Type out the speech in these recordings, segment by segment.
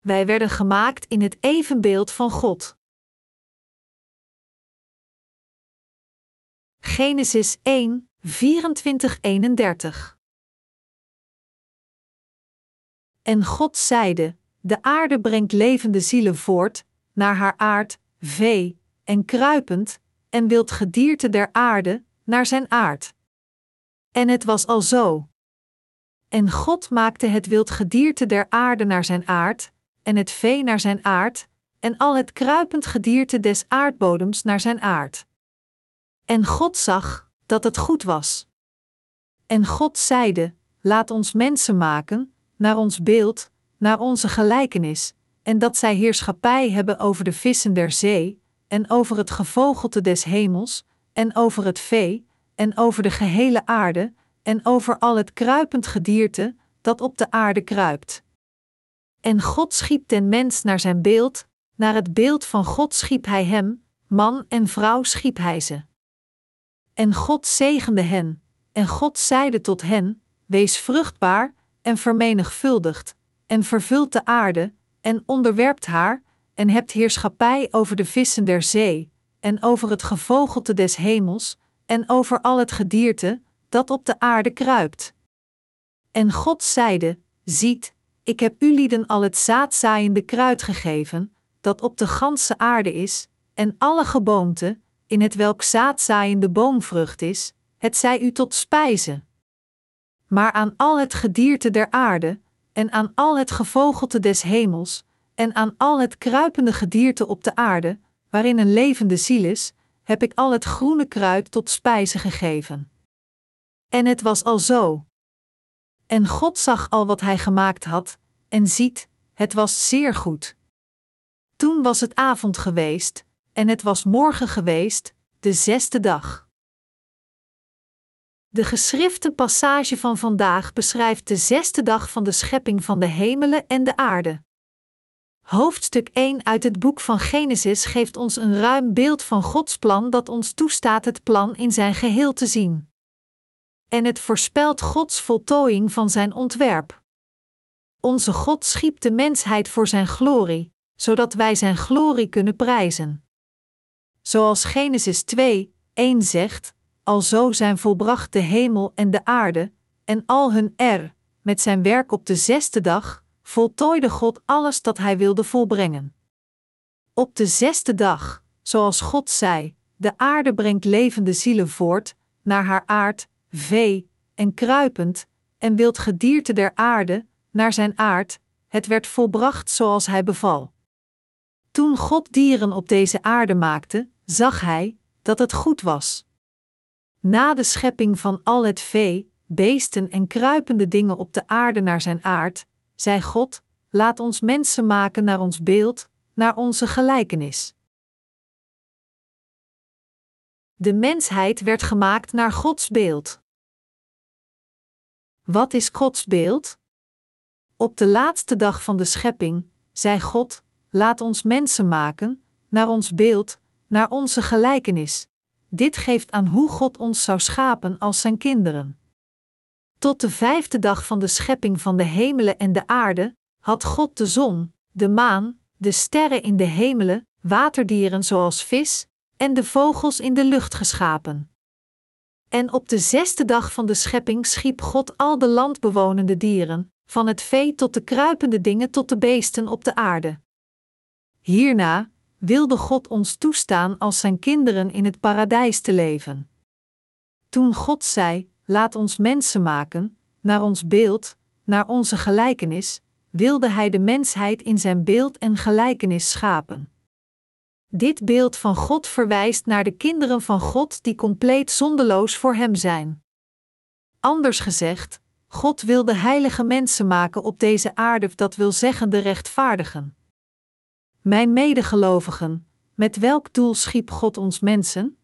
wij werden gemaakt in het evenbeeld van God. Genesis 1, 24-31 En God zeide: De aarde brengt levende zielen voort, naar haar aard, vee, en kruipend, en wild gedierte der aarde, naar zijn aard. En het was al zo. En God maakte het wild gedierte der aarde naar zijn aard, en het vee naar zijn aard, en al het kruipend gedierte des aardbodems naar zijn aard. En God zag dat het goed was. En God zeide: Laat ons mensen maken, naar ons beeld, naar onze gelijkenis, en dat zij heerschappij hebben over de vissen der zee, en over het gevogelte des hemels, en over het vee, en over de gehele aarde, en over al het kruipend gedierte dat op de aarde kruipt. En God schiep den mens naar zijn beeld, naar het beeld van God schiep hij hem, man en vrouw schiep hij ze. En God zegende hen, en God zeide tot hen: Wees vruchtbaar, en vermenigvuldigt, en vervult de aarde, en onderwerpt haar, en hebt heerschappij over de vissen der zee, en over het gevogelte des hemels, en over al het gedierte dat op de aarde kruipt. En God zeide: Ziet, ik heb u lieden al het zaadzaaiende kruid gegeven, dat op de ganse aarde is, en alle geboomte, in het welk zaadzaaiende boomvrucht is, het zij u tot spijze. Maar aan al het gedierte der aarde, en aan al het gevogelte des hemels, en aan al het kruipende gedierte op de aarde, waarin een levende ziel is, heb ik al het groene kruid tot spijze gegeven. En het was al zo. En God zag al wat hij gemaakt had, en ziet, het was zeer goed. Toen was het avond geweest, en het was morgen geweest, de zesde dag. De geschrifte passage van vandaag beschrijft de zesde dag van de schepping van de hemelen en de aarde. Hoofdstuk 1 uit het boek van Genesis geeft ons een ruim beeld van Gods plan dat ons toestaat het plan in zijn geheel te zien. En het voorspelt Gods voltooiing van zijn ontwerp. Onze God schiep de mensheid voor zijn glorie, zodat wij zijn glorie kunnen prijzen. Zoals Genesis 2, 1 zegt: Alzo zijn volbracht de hemel en de aarde, en al hun er, met zijn werk op de zesde dag, voltooide God alles dat hij wilde volbrengen. Op de zesde dag, zoals God zei, de aarde brengt levende zielen voort, naar haar aard, vee, en kruipend, en wild gedierte der aarde, naar zijn aard, het werd volbracht zoals hij beval. Toen God dieren op deze aarde maakte, zag hij dat het goed was. Na de schepping van al het vee, beesten en kruipende dingen op de aarde naar zijn aard, zei God: Laat ons mensen maken naar ons beeld, naar onze gelijkenis. De mensheid werd gemaakt naar Gods beeld. Wat is Gods beeld? Op de laatste dag van de schepping zei God: Laat ons mensen maken, naar ons beeld, naar onze gelijkenis. Dit geeft aan hoe God ons zou schapen als zijn kinderen. Tot de vijfde dag van de schepping van de hemelen en de aarde had God de zon, de maan, de sterren in de hemelen, waterdieren zoals vis en de vogels in de lucht geschapen. En op de zesde dag van de schepping schiep God al de landbewonende dieren, van het vee tot de kruipende dingen tot de beesten op de aarde. Hierna wilde God ons toestaan als zijn kinderen in het paradijs te leven. Toen God zei: Laat ons mensen maken, naar ons beeld, naar onze gelijkenis, wilde Hij de mensheid in zijn beeld en gelijkenis schapen. Dit beeld van God verwijst naar de kinderen van God die compleet zondeloos voor Hem zijn. Anders gezegd, God wilde heilige mensen maken op deze aarde, dat wil zeggen de rechtvaardigen. Mijn medegelovigen, met welk doel schiep God ons mensen?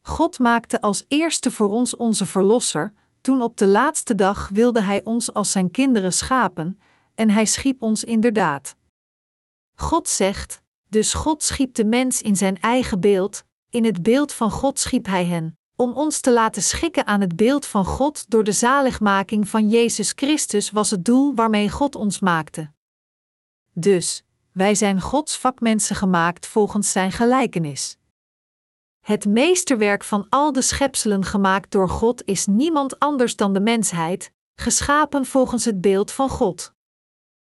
God maakte als eerste voor ons onze Verlosser, toen op de laatste dag wilde Hij ons als Zijn kinderen schapen, en Hij schiep ons inderdaad. God zegt, dus God schiep de mens in Zijn eigen beeld, in het beeld van God schiep Hij hen, om ons te laten schikken aan het beeld van God door de zaligmaking van Jezus Christus was het doel waarmee God ons maakte. Dus, wij zijn Gods vakmensen gemaakt volgens Zijn gelijkenis. Het meesterwerk van al de schepselen gemaakt door God is niemand anders dan de mensheid, geschapen volgens het beeld van God.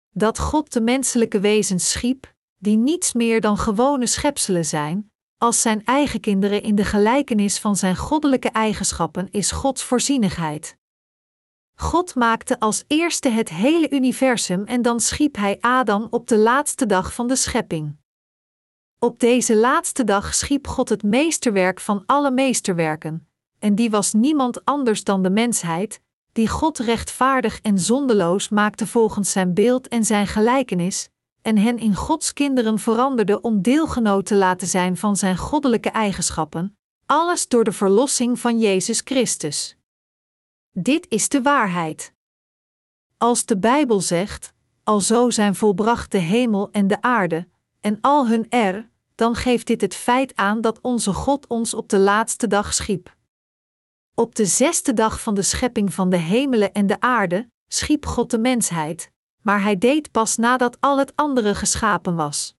Dat God de menselijke wezens schiep, die niets meer dan gewone schepselen zijn, als zijn eigen kinderen in de gelijkenis van zijn goddelijke eigenschappen, is Gods voorzienigheid. God maakte als eerste het hele universum en dan schiep hij Adam op de laatste dag van de schepping. Op deze laatste dag schiep God het meesterwerk van alle meesterwerken, en die was niemand anders dan de mensheid, die God rechtvaardig en zondeloos maakte volgens zijn beeld en zijn gelijkenis, en hen in Gods kinderen veranderde om deelgenoot te laten zijn van zijn goddelijke eigenschappen, alles door de verlossing van Jezus Christus. Dit is de waarheid. Als de Bijbel zegt: Alzo zijn volbracht de hemel en de aarde, en al hun er, dan geeft dit het feit aan dat onze God ons op de laatste dag schiep. Op de zesde dag van de schepping van de hemelen en de aarde schiep God de mensheid, maar hij deed pas nadat al het andere geschapen was.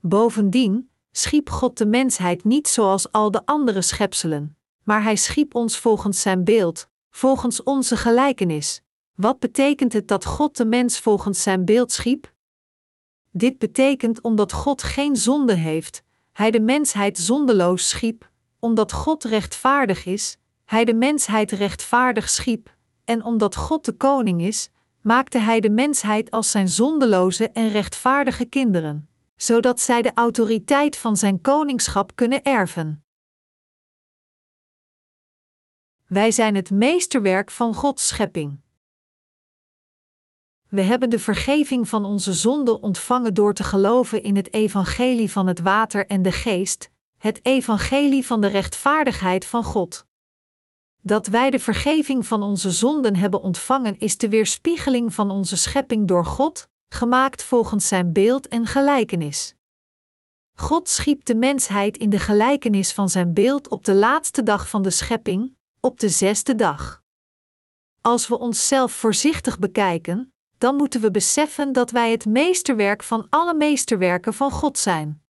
Bovendien schiep God de mensheid niet zoals al de andere schepselen, maar hij schiep ons volgens zijn beeld, volgens onze gelijkenis. Wat betekent het dat God de mens volgens zijn beeld schiep? Dit betekent omdat God geen zonde heeft, hij de mensheid zondeloos schiep, omdat God rechtvaardig is, hij de mensheid rechtvaardig schiep, en omdat God de koning is, maakte hij de mensheid als zijn zondeloze en rechtvaardige kinderen, zodat zij de autoriteit van zijn koningschap kunnen erven. Wij zijn het meesterwerk van Gods schepping. We hebben de vergeving van onze zonden ontvangen door te geloven in het evangelie van het water en de geest, het evangelie van de rechtvaardigheid van God. Dat wij de vergeving van onze zonden hebben ontvangen is de weerspiegeling van onze schepping door God, gemaakt volgens zijn beeld en gelijkenis. God schiep de mensheid in de gelijkenis van zijn beeld op de laatste dag van de schepping, op de zesde dag. Als we onszelf voorzichtig bekijken, dan moeten we beseffen dat wij het meesterwerk van alle meesterwerken van God zijn.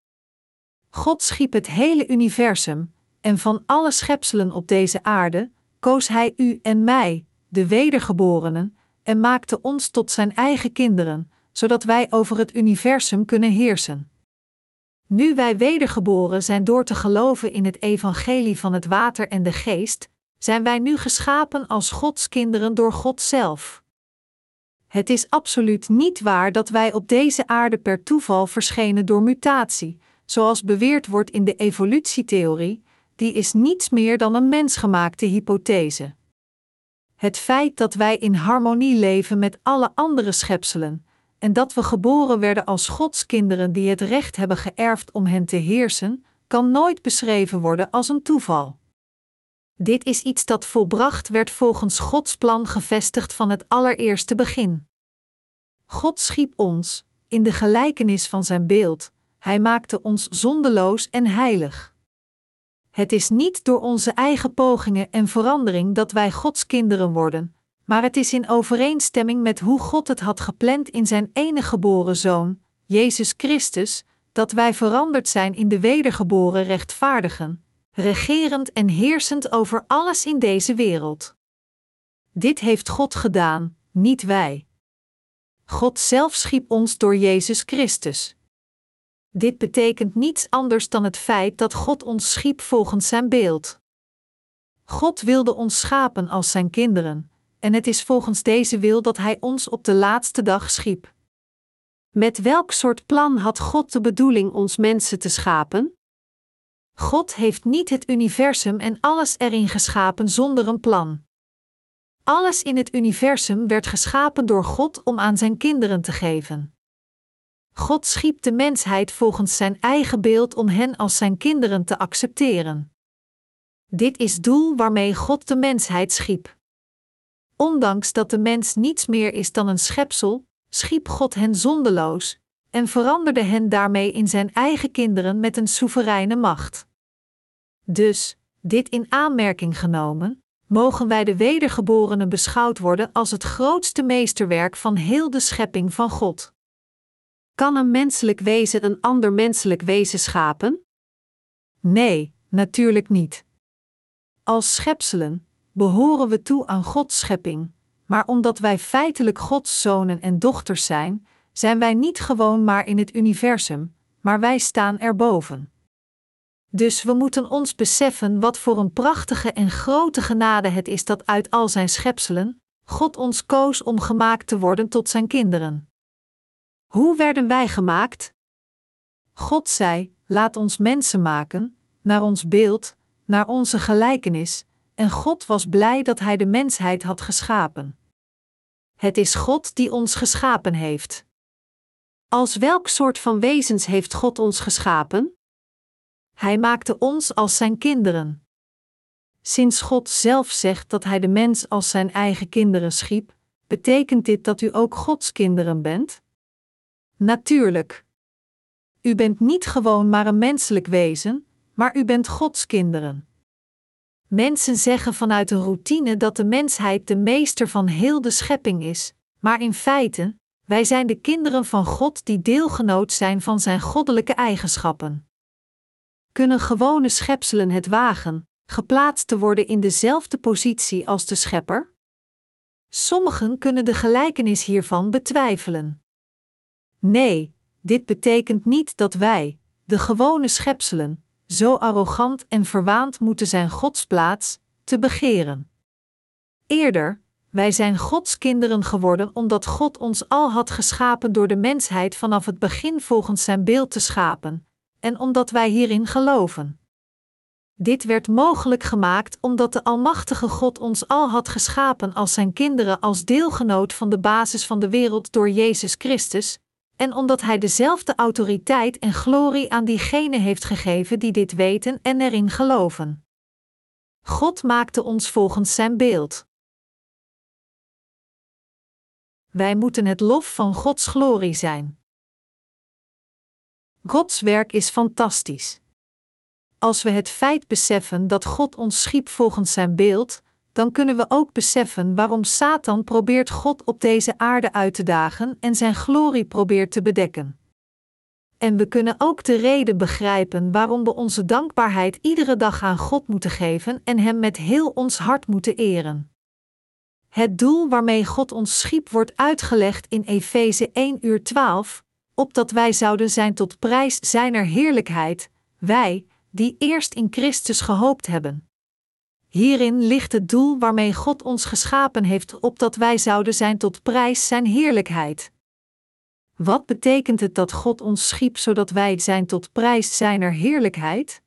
God schiep het hele universum, en van alle schepselen op deze aarde koos Hij u en mij, de wedergeborenen, en maakte ons tot Zijn eigen kinderen, zodat wij over het universum kunnen heersen. Nu wij wedergeboren zijn door te geloven in het evangelie van het water en de geest, zijn wij nu geschapen als Gods kinderen door God zelf. Het is absoluut niet waar dat wij op deze aarde per toeval verschenen door mutatie, zoals beweerd wordt in de evolutietheorie, die is niets meer dan een mensgemaakte hypothese. Het feit dat wij in harmonie leven met alle andere schepselen, en dat we geboren werden als Gods kinderen die het recht hebben geërfd om hen te heersen, kan nooit beschreven worden als een toeval. Dit is iets dat volbracht werd volgens Gods plan gevestigd van het allereerste begin. God schiep ons, in de gelijkenis van zijn beeld, hij maakte ons zondeloos en heilig. Het is niet door onze eigen pogingen en verandering dat wij Gods kinderen worden, maar het is in overeenstemming met hoe God het had gepland in zijn enige geboren zoon, Jezus Christus, dat wij veranderd zijn in de wedergeboren rechtvaardigen, regerend en heersend over alles in deze wereld. Dit heeft God gedaan, niet wij. God zelf schiep ons door Jezus Christus. Dit betekent niets anders dan het feit dat God ons schiep volgens zijn beeld. God wilde ons schapen als zijn kinderen, en het is volgens deze wil dat Hij ons op de laatste dag schiep. Met welk soort plan had God de bedoeling ons mensen te schapen? God heeft niet het universum en alles erin geschapen zonder een plan. Alles in het universum werd geschapen door God om aan zijn kinderen te geven. God schiep de mensheid volgens zijn eigen beeld om hen als zijn kinderen te accepteren. Dit is doel waarmee God de mensheid schiep. Ondanks dat de mens niets meer is dan een schepsel, schiep God hen zondeloos en veranderde hen daarmee in zijn eigen kinderen met een soevereine macht. Dus, dit in aanmerking genomen, mogen wij de wedergeborenen beschouwd worden als het grootste meesterwerk van heel de schepping van God. Kan een menselijk wezen een ander menselijk wezen schapen? Nee, natuurlijk niet. Als schepselen behoren we toe aan Gods schepping, maar omdat wij feitelijk Gods zonen en dochters zijn, zijn wij niet gewoon maar in het universum, maar wij staan erboven. Dus we moeten ons beseffen wat voor een prachtige en grote genade het is dat uit al zijn schepselen God ons koos om gemaakt te worden tot zijn kinderen. Hoe werden wij gemaakt? God zei: Laat ons mensen maken, naar ons beeld, naar onze gelijkenis, en God was blij dat Hij de mensheid had geschapen. Het is God die ons geschapen heeft. Als welk soort van wezens heeft God ons geschapen? Hij maakte ons als zijn kinderen. Sinds God zelf zegt dat Hij de mens als zijn eigen kinderen schiep, betekent dit dat u ook Gods kinderen bent? Natuurlijk. U bent niet gewoon maar een menselijk wezen, maar u bent Gods kinderen. Mensen zeggen vanuit een routine dat de mensheid de meester van heel de schepping is, maar in feite, wij zijn de kinderen van God die deelgenoot zijn van zijn goddelijke eigenschappen. Kunnen gewone schepselen het wagen, geplaatst te worden in dezelfde positie als de schepper? Sommigen kunnen de gelijkenis hiervan betwijfelen. Nee, dit betekent niet dat wij, de gewone schepselen, zo arrogant en verwaand moeten zijn Gods plaats te begeren. Eerder, wij zijn Gods kinderen geworden omdat God ons al had geschapen door de mensheid vanaf het begin volgens zijn beeld te schapen, en omdat wij hierin geloven. Dit werd mogelijk gemaakt omdat de Almachtige God ons al had geschapen als zijn kinderen als deelgenoot van de basis van de wereld door Jezus Christus, en omdat Hij dezelfde autoriteit en glorie aan diegenen heeft gegeven die dit weten en erin geloven. God maakte ons volgens Zijn beeld. Wij moeten het lof van Gods glorie zijn. Gods werk is fantastisch. Als we het feit beseffen dat God ons schiep volgens Zijn beeld, dan kunnen we ook beseffen waarom Satan probeert God op deze aarde uit te dagen en zijn glorie probeert te bedekken. En we kunnen ook de reden begrijpen waarom we onze dankbaarheid iedere dag aan God moeten geven en Hem met heel ons hart moeten eren. Het doel waarmee God ons schiep wordt uitgelegd in Efeze 1 uur 12, opdat wij zouden zijn tot prijs zijner heerlijkheid, wij, die eerst in Christus gehoopt hebben. Hierin ligt het doel waarmee God ons geschapen heeft, opdat wij zouden zijn tot prijs zijn heerlijkheid. Wat betekent het dat God ons schiep zodat wij zijn tot prijs zijner heerlijkheid?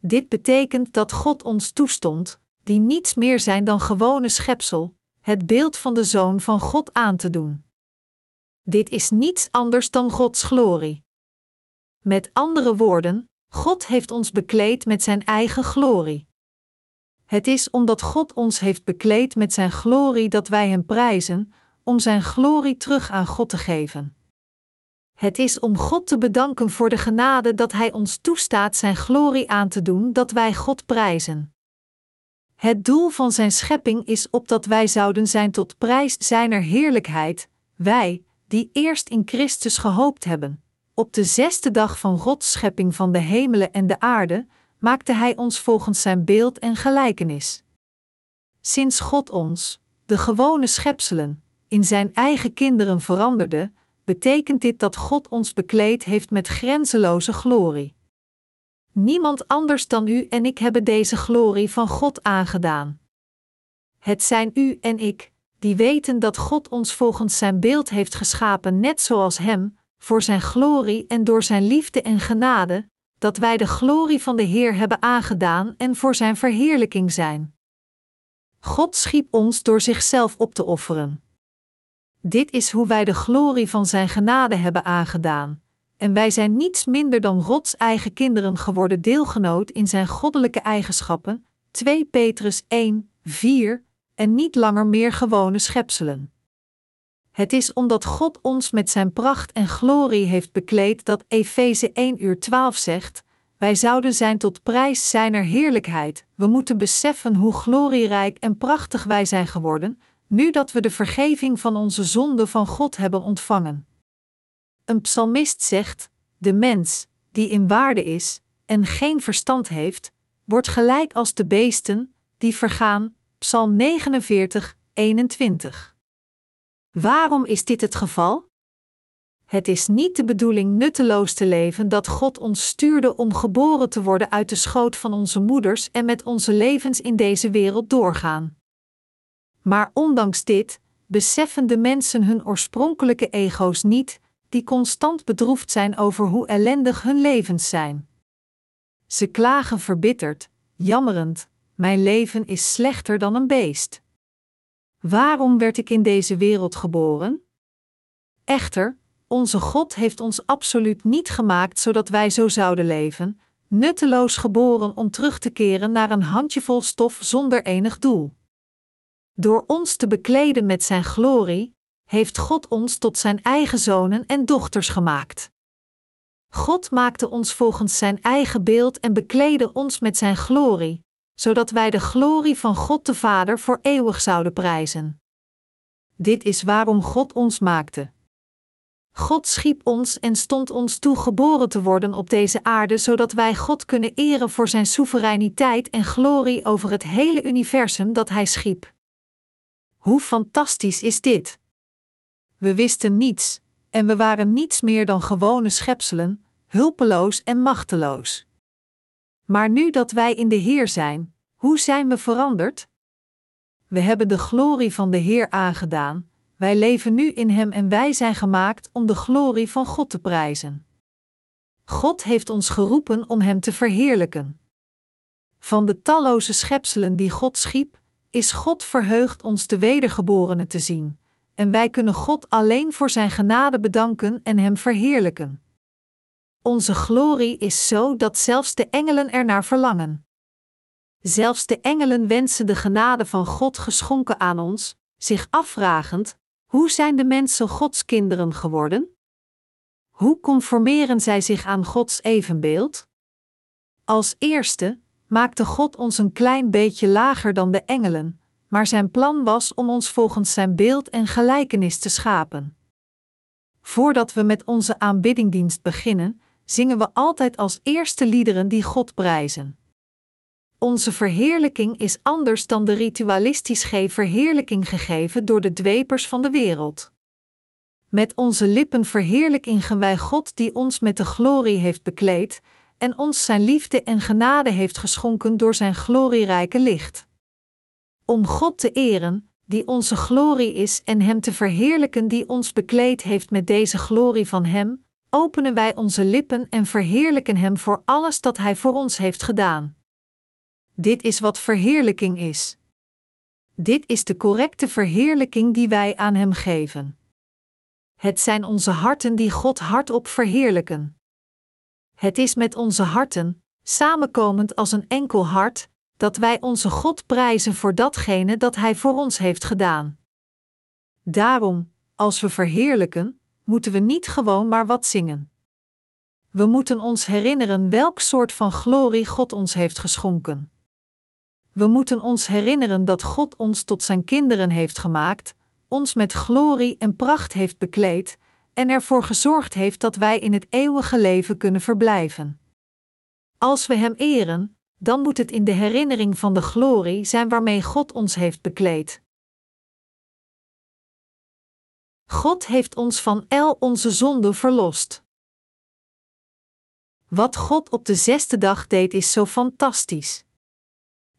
Dit betekent dat God ons toestond, die niets meer zijn dan gewone schepsel, het beeld van de Zoon van God aan te doen. Dit is niets anders dan Gods glorie. Met andere woorden, God heeft ons bekleed met zijn eigen glorie. Het is omdat God ons heeft bekleed met Zijn glorie dat wij Hem prijzen, om Zijn glorie terug aan God te geven. Het is om God te bedanken voor de genade dat Hij ons toestaat Zijn glorie aan te doen, dat wij God prijzen. Het doel van Zijn schepping is opdat wij zouden zijn tot prijs Zijner heerlijkheid, wij, die eerst in Christus gehoopt hebben, op de zesde dag van Gods schepping van de hemelen en de aarde, maakte Hij ons volgens Zijn beeld en gelijkenis. Sinds God ons, de gewone schepselen, in Zijn eigen kinderen veranderde, betekent dit dat God ons bekleed heeft met grenzeloze glorie. Niemand anders dan u en ik hebben deze glorie van God aangedaan. Het zijn u en ik, die weten dat God ons volgens Zijn beeld heeft geschapen, net zoals Hem, voor Zijn glorie en door Zijn liefde en genade, dat wij de glorie van de Heer hebben aangedaan en voor Zijn verheerlijking zijn. God schiep ons door zichzelf op te offeren. Dit is hoe wij de glorie van Zijn genade hebben aangedaan, en wij zijn niets minder dan Gods eigen kinderen geworden deelgenoot in Zijn goddelijke eigenschappen, 2 Petrus 1, 4, en niet langer meer gewone schepselen. Het is omdat God ons met zijn pracht en glorie heeft bekleed dat Efeze 1 uur 12 zegt: Wij zouden zijn tot prijs zijner heerlijkheid. We moeten beseffen hoe glorierijk en prachtig wij zijn geworden, nu dat we de vergeving van onze zonden van God hebben ontvangen. Een psalmist zegt: De mens, die in waarde is en geen verstand heeft, wordt gelijk als de beesten, die vergaan. Psalm 49, 21. Waarom is dit het geval? Het is niet de bedoeling nutteloos te leven dat God ons stuurde om geboren te worden uit de schoot van onze moeders en met onze levens in deze wereld doorgaan. Maar ondanks dit beseffen de mensen hun oorspronkelijke ego's niet, die constant bedroefd zijn over hoe ellendig hun levens zijn. Ze klagen verbitterd, jammerend: Mijn leven is slechter dan een beest. Waarom werd ik in deze wereld geboren? Echter, onze God heeft ons absoluut niet gemaakt zodat wij zo zouden leven, nutteloos geboren om terug te keren naar een handjevol stof zonder enig doel. Door ons te bekleden met Zijn glorie, heeft God ons tot Zijn eigen zonen en dochters gemaakt. God maakte ons volgens Zijn eigen beeld en bekleedde ons met Zijn glorie, zodat wij de glorie van God de Vader voor eeuwig zouden prijzen. Dit is waarom God ons maakte. God schiep ons en stond ons toe geboren te worden op deze aarde, zodat wij God kunnen eren voor Zijn soevereiniteit en glorie over het hele universum dat Hij schiep. Hoe fantastisch is dit! We wisten niets, en we waren niets meer dan gewone schepselen, hulpeloos en machteloos. Maar nu dat wij in de Heer zijn, hoe zijn we veranderd? We hebben de glorie van de Heer aangedaan, wij leven nu in Hem en wij zijn gemaakt om de glorie van God te prijzen. God heeft ons geroepen om Hem te verheerlijken. Van de talloze schepselen die God schiep, is God verheugd ons de wedergeborene te zien, en wij kunnen God alleen voor Zijn genade bedanken en Hem verheerlijken. Onze glorie is zo dat zelfs de engelen ernaar verlangen. Zelfs de engelen wensen de genade van God geschonken aan ons, zich afvragend: hoe zijn de mensen Gods kinderen geworden? Hoe conformeren zij zich aan Gods evenbeeld? Als eerste maakte God ons een klein beetje lager dan de engelen, maar zijn plan was om ons volgens zijn beeld en gelijkenis te schapen. Voordat we met onze aanbiddingdienst beginnen, zingen we altijd als eerste liederen die God prijzen. Onze verheerlijking is anders dan de ritualistisch verheerlijking gegeven door de dwepers van de wereld. Met onze lippen verheerlijken wij God die ons met de glorie heeft bekleed en ons zijn liefde en genade heeft geschonken door zijn glorierijke licht. Om God te eren, die onze glorie is, en Hem te verheerlijken die ons bekleed heeft met deze glorie van Hem, openen wij onze lippen en verheerlijken Hem voor alles dat Hij voor ons heeft gedaan. Dit is wat verheerlijking is. Dit is de correcte verheerlijking die wij aan Hem geven. Het zijn onze harten die God hardop verheerlijken. Het is met onze harten, samenkomend als een enkel hart, dat wij onze God prijzen voor datgene dat Hij voor ons heeft gedaan. Daarom, als we verheerlijken, moeten we niet gewoon maar wat zingen. We moeten ons herinneren welk soort van glorie God ons heeft geschonken. We moeten ons herinneren dat God ons tot zijn kinderen heeft gemaakt, ons met glorie en pracht heeft bekleed en ervoor gezorgd heeft dat wij in het eeuwige leven kunnen verblijven. Als we Hem eren, dan moet het in de herinnering van de glorie zijn waarmee God ons heeft bekleed. God heeft ons van el onze zonde verlost. Wat God op de zesde dag deed is zo fantastisch.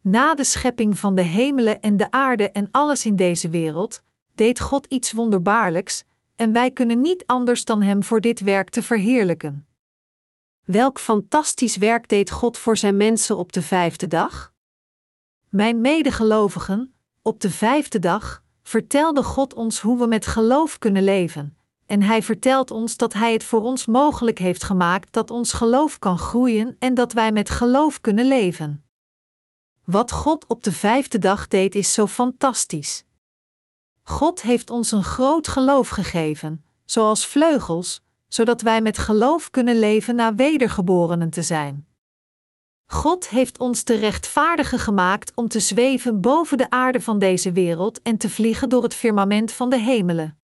Na de schepping van de hemelen en de aarde en alles in deze wereld, deed God iets wonderbaarlijks, en wij kunnen niet anders dan Hem voor dit werk te verheerlijken. Welk fantastisch werk deed God voor Zijn mensen op de vijfde dag? Mijn medegelovigen, op de vijfde dag vertelde God ons hoe we met geloof kunnen leven, en Hij vertelt ons dat Hij het voor ons mogelijk heeft gemaakt dat ons geloof kan groeien en dat wij met geloof kunnen leven. Wat God op de vijfde dag deed is zo fantastisch. God heeft ons een groot geloof gegeven, zoals vleugels, zodat wij met geloof kunnen leven na wedergeborenen te zijn. God heeft ons te rechtvaardigen gemaakt om te zweven boven de aarde van deze wereld en te vliegen door het firmament van de hemelen.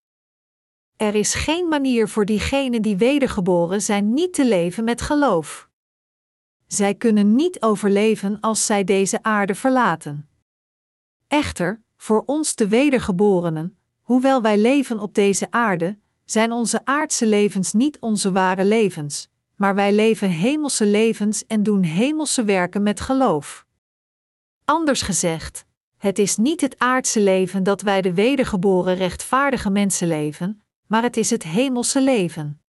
Er is geen manier voor diegenen die wedergeboren zijn niet te leven met geloof. Zij kunnen niet overleven als zij deze aarde verlaten. Echter, voor ons de wedergeborenen, hoewel wij leven op deze aarde, zijn onze aardse levens niet onze ware levens, maar wij leven hemelse levens en doen hemelse werken met geloof. Anders gezegd, het is niet het aardse leven dat wij de wedergeboren rechtvaardige mensen leven, maar het is het hemelse leven.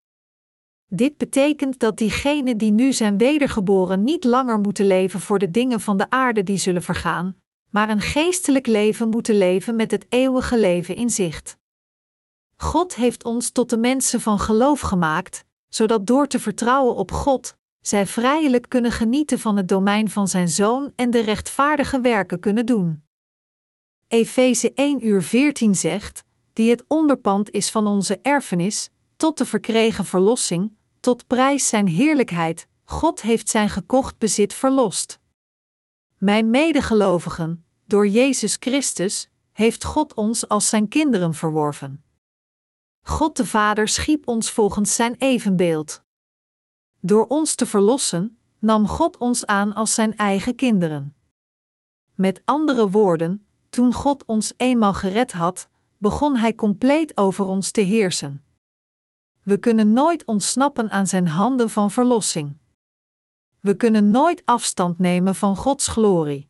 Dit betekent dat diegenen die nu zijn wedergeboren niet langer moeten leven voor de dingen van de aarde die zullen vergaan, maar een geestelijk leven moeten leven met het eeuwige leven in zicht. God heeft ons tot de mensen van geloof gemaakt, zodat door te vertrouwen op God, zij vrijelijk kunnen genieten van het domein van zijn Zoon en de rechtvaardige werken kunnen doen. Efeze 1 uur 14 zegt, die het onderpand is van onze erfenis, tot de verkregen verlossing, tot prijs zijn heerlijkheid, God heeft zijn gekocht bezit verlost. Mijn medegelovigen, door Jezus Christus, heeft God ons als zijn kinderen verworven. God de Vader schiep ons volgens zijn evenbeeld. Door ons te verlossen, nam God ons aan als zijn eigen kinderen. Met andere woorden, toen God ons eenmaal gered had, begon Hij compleet over ons te heersen. We kunnen nooit ontsnappen aan Zijn handen van verlossing. We kunnen nooit afstand nemen van Gods glorie.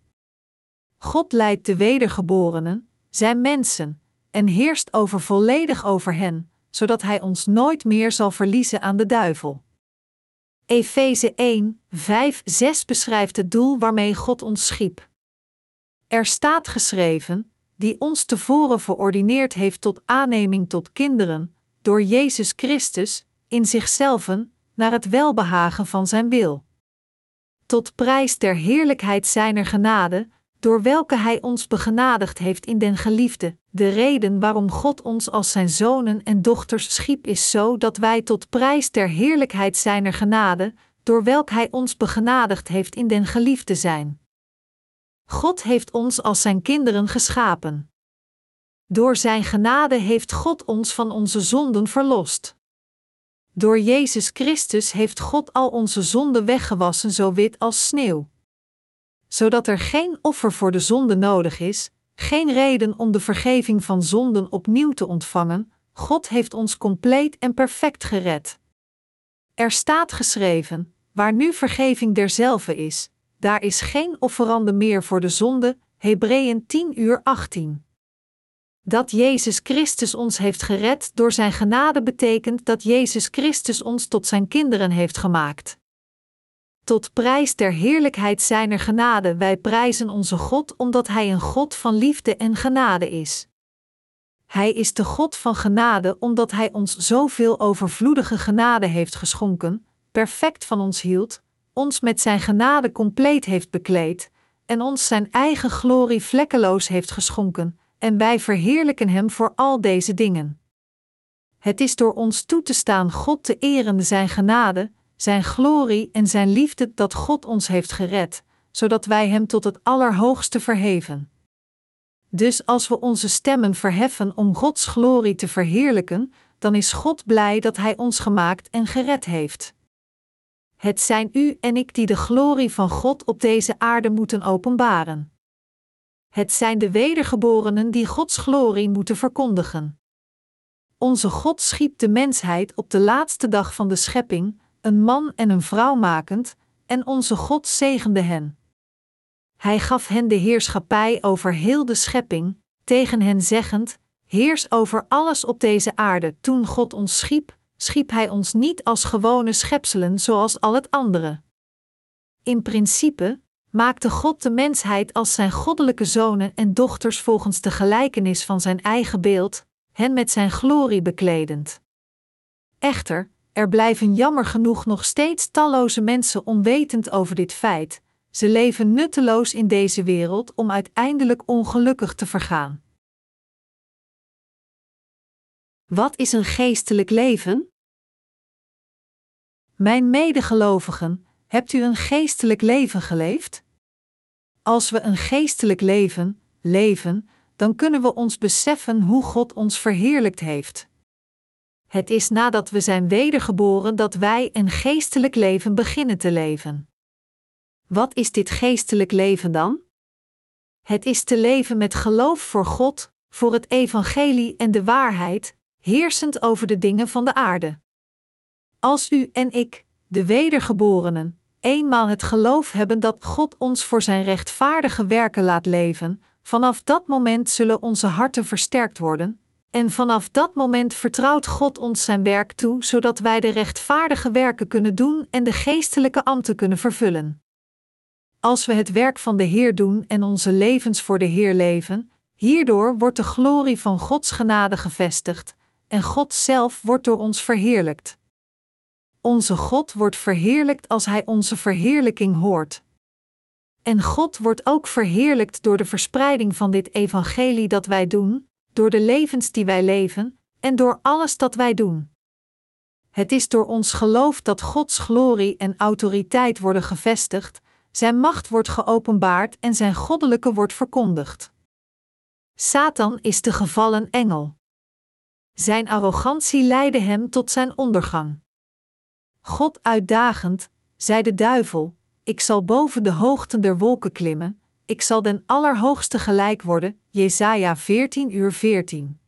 God leidt de wedergeborenen, zijn mensen, en heerst over volledig over hen, zodat Hij ons nooit meer zal verliezen aan de duivel. Efeze 1, 5, 6 beschrijft het doel waarmee God ons schiep. Er staat geschreven: die ons tevoren verordineerd heeft tot aanneming tot kinderen, door Jezus Christus, in zichzelven, naar het welbehagen van Zijn wil. Tot prijs der heerlijkheid Zijner genade, door welke Hij ons begenadigd heeft in den geliefde. De reden waarom God ons als Zijn zonen en dochters schiep is zo dat wij tot prijs der heerlijkheid Zijner genade, door welk Hij ons begenadigd heeft in den geliefde zijn. God heeft ons als Zijn kinderen geschapen. Door Zijn genade heeft God ons van onze zonden verlost. Door Jezus Christus heeft God al onze zonden weggewassen zo wit als sneeuw. Zodat er geen offer voor de zonde nodig is, geen reden om de vergeving van zonden opnieuw te ontvangen, God heeft ons compleet en perfect gered. Er staat geschreven: waar nu vergeving derzelve is, daar is geen offerande meer voor de zonde. Hebreeën 10 uur 18. Dat Jezus Christus ons heeft gered door Zijn genade betekent dat Jezus Christus ons tot Zijn kinderen heeft gemaakt. Tot prijs der heerlijkheid Zijner genade wij prijzen onze God omdat Hij een God van liefde en genade is. Hij is de God van genade omdat Hij ons zoveel overvloedige genade heeft geschonken, perfect van ons hield, ons met Zijn genade compleet heeft bekleed en ons Zijn eigen glorie vlekkeloos heeft geschonken, en wij verheerlijken Hem voor al deze dingen. Het is door ons toe te staan God te eren Zijn genade, Zijn glorie en Zijn liefde dat God ons heeft gered, zodat wij Hem tot het Allerhoogste verheven. Dus als we onze stemmen verheffen om Gods glorie te verheerlijken, dan is God blij dat Hij ons gemaakt en gered heeft. Het zijn u en ik die de glorie van God op deze aarde moeten openbaren. Het zijn de wedergeborenen die Gods glorie moeten verkondigen. Onze God schiep de mensheid op de laatste dag van de schepping, een man en een vrouw makend, en onze God zegende hen. Hij gaf hen de heerschappij over heel de schepping, tegen hen zeggend: Heers over alles op deze aarde. Toen God ons schiep, schiep Hij ons niet als gewone schepselen zoals al het andere. In principe maakte God de mensheid als zijn goddelijke zonen en dochters volgens de gelijkenis van zijn eigen beeld, hen met zijn glorie bekledend. Echter, er blijven jammer genoeg nog steeds talloze mensen onwetend over dit feit, ze leven nutteloos in deze wereld om uiteindelijk ongelukkig te vergaan. Wat is een geestelijk leven? Mijn medegelovigen, hebt u een geestelijk leven geleefd? Als we een geestelijk leven leven, dan kunnen we ons beseffen hoe God ons verheerlijkt heeft. Het is nadat we zijn wedergeboren dat wij een geestelijk leven beginnen te leven. Wat is dit geestelijk leven dan? Het is te leven met geloof voor God, voor het evangelie en de waarheid, heersend over de dingen van de aarde. Als u en ik, de wedergeborenen, eenmaal het geloof hebben dat God ons voor zijn rechtvaardige werken laat leven, vanaf dat moment zullen onze harten versterkt worden, en vanaf dat moment vertrouwt God ons zijn werk toe, zodat wij de rechtvaardige werken kunnen doen en de geestelijke ambten kunnen vervullen. Als we het werk van de Heer doen en onze levens voor de Heer leven, hierdoor wordt de glorie van Gods genade gevestigd, en God zelf wordt door ons verheerlijkt. Onze God wordt verheerlijkt als Hij onze verheerlijking hoort. En God wordt ook verheerlijkt door de verspreiding van dit evangelie dat wij doen, door de levens die wij leven en door alles dat wij doen. Het is door ons geloof dat Gods glorie en autoriteit worden gevestigd, Zijn macht wordt geopenbaard en Zijn goddelijke wordt verkondigd. Satan is de gevallen engel. Zijn arrogantie leidde hem tot zijn ondergang. God uitdagend, zei de duivel: Ik zal boven de hoogten der wolken klimmen, ik zal den Allerhoogste gelijk worden. Jesaja 14 uur 14.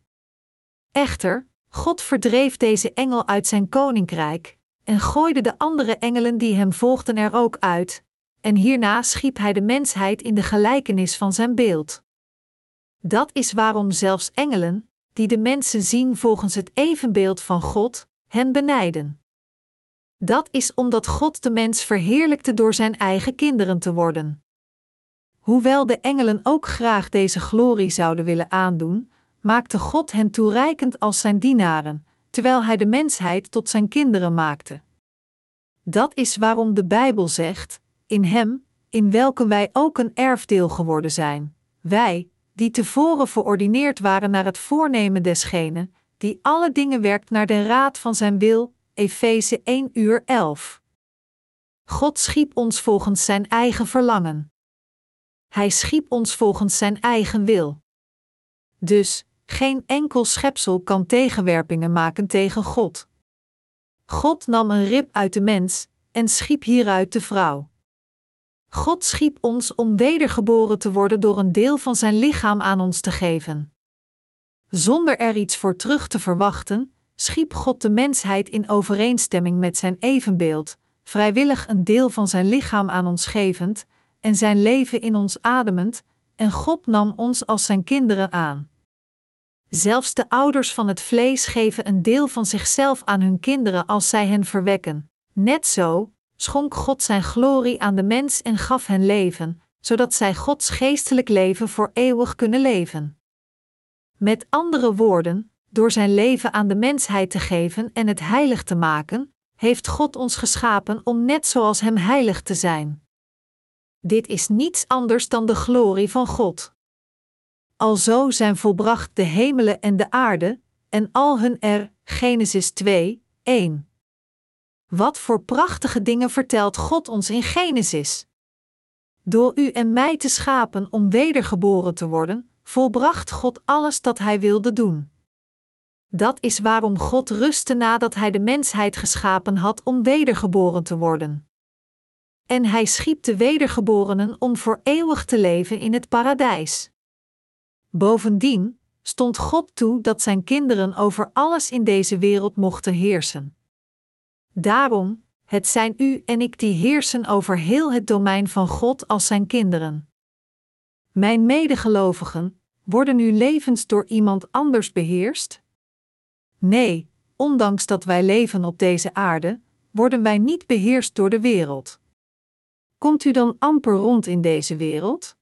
Echter, God verdreef deze engel uit zijn koninkrijk en gooide de andere engelen die hem volgden er ook uit, en hierna schiep hij de mensheid in de gelijkenis van zijn beeld. Dat is waarom zelfs engelen, die de mensen zien volgens het evenbeeld van God, hen benijden. Dat is omdat God de mens verheerlijkte door zijn eigen kinderen te worden. Hoewel de engelen ook graag deze glorie zouden willen aandoen, maakte God hen toereikend als zijn dienaren, terwijl hij de mensheid tot zijn kinderen maakte. Dat is waarom de Bijbel zegt: In Hem, in welke wij ook een erfdeel geworden zijn, wij, die tevoren verordineerd waren naar het voornemen desgene, die alle dingen werkt naar de raad van zijn wil. Efeze 1 uur 11. God schiep ons volgens zijn eigen verlangen. Hij schiep ons volgens zijn eigen wil. Dus, geen enkel schepsel kan tegenwerpingen maken tegen God. God nam een rib uit de mens en schiep hieruit de vrouw. God schiep ons om wedergeboren te worden door een deel van zijn lichaam aan ons te geven. Zonder er iets voor terug te verwachten, schiep God de mensheid in overeenstemming met zijn evenbeeld, vrijwillig een deel van zijn lichaam aan ons gevend, en zijn leven in ons ademend, en God nam ons als zijn kinderen aan. Zelfs de ouders van het vlees geven een deel van zichzelf aan hun kinderen als zij hen verwekken. Net zo schonk God zijn glorie aan de mens en gaf hen leven, zodat zij Gods geestelijk leven voor eeuwig kunnen leven. Met andere woorden, door zijn leven aan de mensheid te geven en het heilig te maken, heeft God ons geschapen om net zoals Hem heilig te zijn. Dit is niets anders dan de glorie van God. Alzo zijn volbracht de hemelen en de aarde, en al hun er, Genesis 2, 1. Wat voor prachtige dingen vertelt God ons in Genesis? Door u en mij te schapen om wedergeboren te worden, volbracht God alles dat Hij wilde doen. Dat is waarom God rustte nadat Hij de mensheid geschapen had om wedergeboren te worden en hij schiep de wedergeborenen om voor eeuwig te leven in het paradijs. Bovendien stond God toe dat zijn kinderen over alles in deze wereld mochten heersen. Daarom, het zijn u en ik die heersen over heel het domein van God als zijn kinderen. Mijn medegelovigen, worden uw levens door iemand anders beheerst? Nee, ondanks dat wij leven op deze aarde, worden wij niet beheerst door de wereld. Komt u dan amper rond in deze wereld?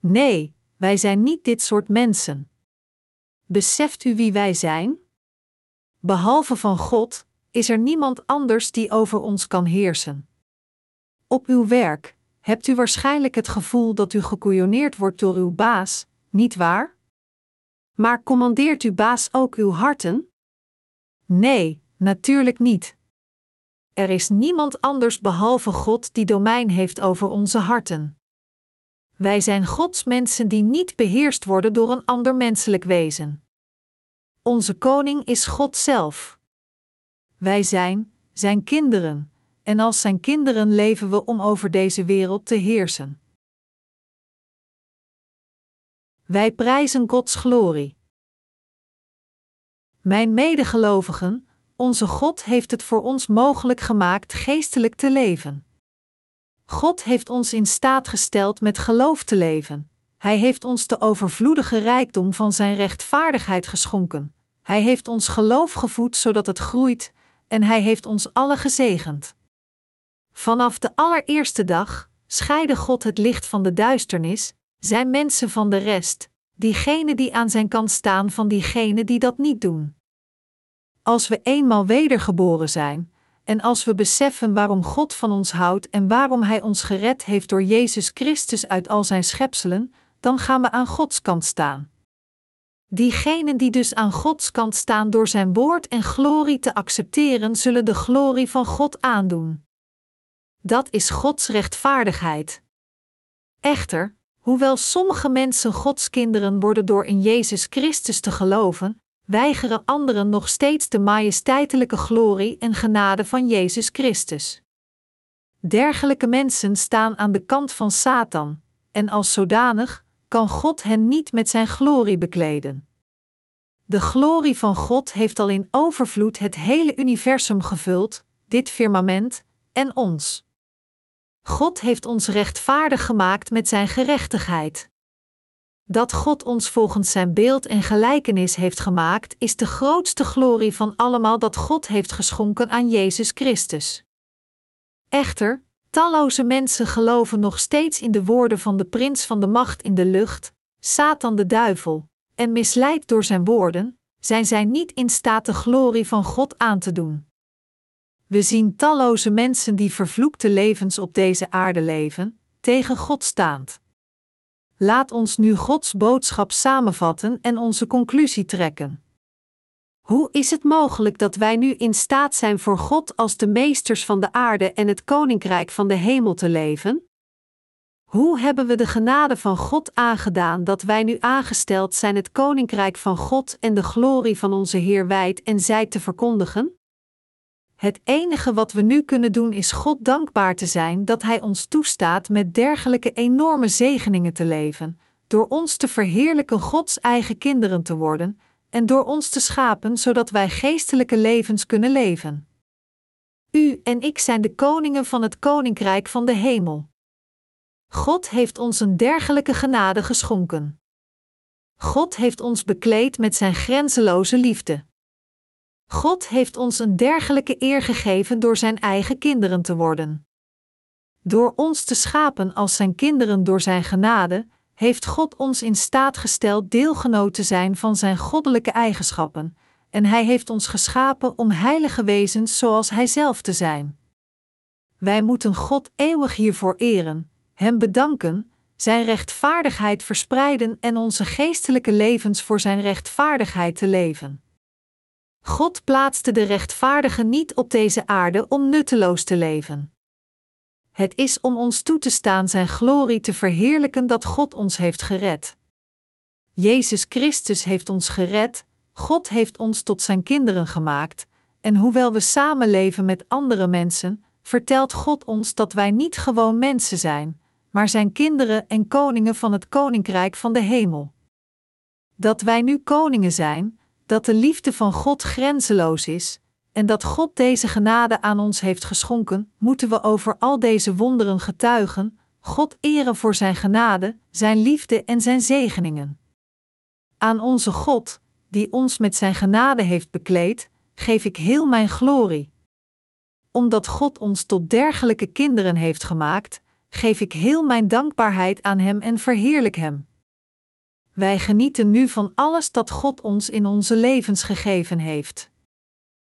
Nee, wij zijn niet dit soort mensen. Beseft u wie wij zijn? Behalve van God, is er niemand anders die over ons kan heersen. Op uw werk hebt u waarschijnlijk het gevoel dat u gekouilleerd wordt door uw baas, niet waar? Maar commandeert uw baas ook uw harten? Nee, natuurlijk niet. Er is niemand anders behalve God die domein heeft over onze harten. Wij zijn Gods mensen die niet beheerst worden door een ander menselijk wezen. Onze koning is God zelf. Wij zijn zijn kinderen, en als zijn kinderen leven we om over deze wereld te heersen. Wij prijzen Gods glorie. Mijn medegelovigen, onze God heeft het voor ons mogelijk gemaakt geestelijk te leven. God heeft ons in staat gesteld met geloof te leven. Hij heeft ons de overvloedige rijkdom van Zijn rechtvaardigheid geschonken. Hij heeft ons geloof gevoed zodat het groeit, en Hij heeft ons alle gezegend. Vanaf de allereerste dag scheidde God het licht van de duisternis, zijn mensen van de rest, diegenen die aan zijn kant staan van diegenen die dat niet doen. Als we eenmaal wedergeboren zijn, en als we beseffen waarom God van ons houdt en waarom Hij ons gered heeft door Jezus Christus uit al zijn schepselen, dan gaan we aan Gods kant staan. Diegenen die dus aan Gods kant staan door Zijn woord en glorie te accepteren, zullen de glorie van God aandoen. Dat is Gods rechtvaardigheid. Echter, hoewel sommige mensen Gods kinderen worden door in Jezus Christus te geloven, weigeren anderen nog steeds de majesteitelijke glorie en genade van Jezus Christus. Dergelijke mensen staan aan de kant van Satan, en als zodanig kan God hen niet met zijn glorie bekleden. De glorie van God heeft al in overvloed het hele universum gevuld, dit firmament en ons. God heeft ons rechtvaardig gemaakt met zijn gerechtigheid. Dat God ons volgens zijn beeld en gelijkenis heeft gemaakt, is de grootste glorie van allemaal dat God heeft geschonken aan Jezus Christus. Echter, talloze mensen geloven nog steeds in de woorden van de prins van de macht in de lucht, Satan de duivel, en misleid door zijn woorden, zijn zij niet in staat de glorie van God aan te doen. We zien talloze mensen die vervloekte levens op deze aarde leven, tegen God staand. Laat ons nu Gods boodschap samenvatten en onze conclusie trekken. Hoe is het mogelijk dat wij nu in staat zijn voor God als de meesters van de aarde en het koninkrijk van de hemel te leven? Hoe hebben we de genade van God aangedaan dat wij nu aangesteld zijn het koninkrijk van God en de glorie van onze Heer wijd en zij te verkondigen? Het enige wat we nu kunnen doen is God dankbaar te zijn dat Hij ons toestaat met dergelijke enorme zegeningen te leven, door ons te verheerlijken Gods eigen kinderen te worden en door ons te schapen zodat wij geestelijke levens kunnen leven. U en ik zijn de koningen van het koninkrijk van de hemel. God heeft ons een dergelijke genade geschonken. God heeft ons bekleed met zijn grenzeloze liefde. God heeft ons een dergelijke eer gegeven door Zijn eigen kinderen te worden. Door ons te schapen als Zijn kinderen door Zijn genade, heeft God ons in staat gesteld deelgenoot te zijn van Zijn goddelijke eigenschappen, en Hij heeft ons geschapen om heilige wezens zoals Hij zelf te zijn. Wij moeten God eeuwig hiervoor eren, Hem bedanken, Zijn rechtvaardigheid verspreiden en onze geestelijke levens voor Zijn rechtvaardigheid te leven. God plaatste de rechtvaardigen niet op deze aarde om nutteloos te leven. Het is om ons toe te staan Zijn glorie te verheerlijken dat God ons heeft gered. Jezus Christus heeft ons gered, God heeft ons tot Zijn kinderen gemaakt, en hoewel we samenleven met andere mensen, vertelt God ons dat wij niet gewoon mensen zijn, maar Zijn kinderen en koningen van het Koninkrijk van de Hemel. Dat wij nu koningen zijn, dat de liefde van God grenzeloos is en dat God deze genade aan ons heeft geschonken, moeten we over al deze wonderen getuigen, God eren voor Zijn genade, Zijn liefde en Zijn zegeningen. Aan onze God, die ons met Zijn genade heeft bekleed, geef ik heel mijn glorie. Omdat God ons tot dergelijke kinderen heeft gemaakt, geef ik heel mijn dankbaarheid aan Hem en verheerlijk Hem. Wij genieten nu van alles dat God ons in onze levens gegeven heeft.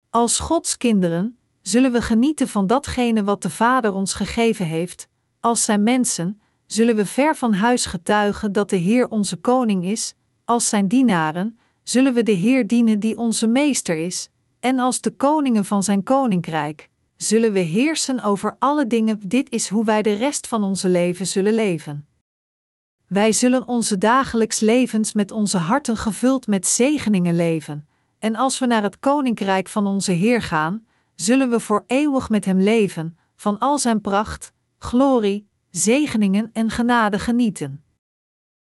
Als Gods kinderen zullen we genieten van datgene wat de Vader ons gegeven heeft. Als zijn mensen zullen we ver van huis getuigen dat de Heer onze koning is. Als zijn dienaren zullen we de Heer dienen die onze meester is. En als de koningen van zijn koninkrijk zullen we heersen over alle dingen. Dit is hoe wij de rest van onze leven zullen leven. Wij zullen onze dagelijks levens met onze harten gevuld met zegeningen leven, En als we naar het koninkrijk van onze Heer gaan, zullen we voor eeuwig met Hem leven, van al Zijn pracht, glorie, zegeningen en genade genieten.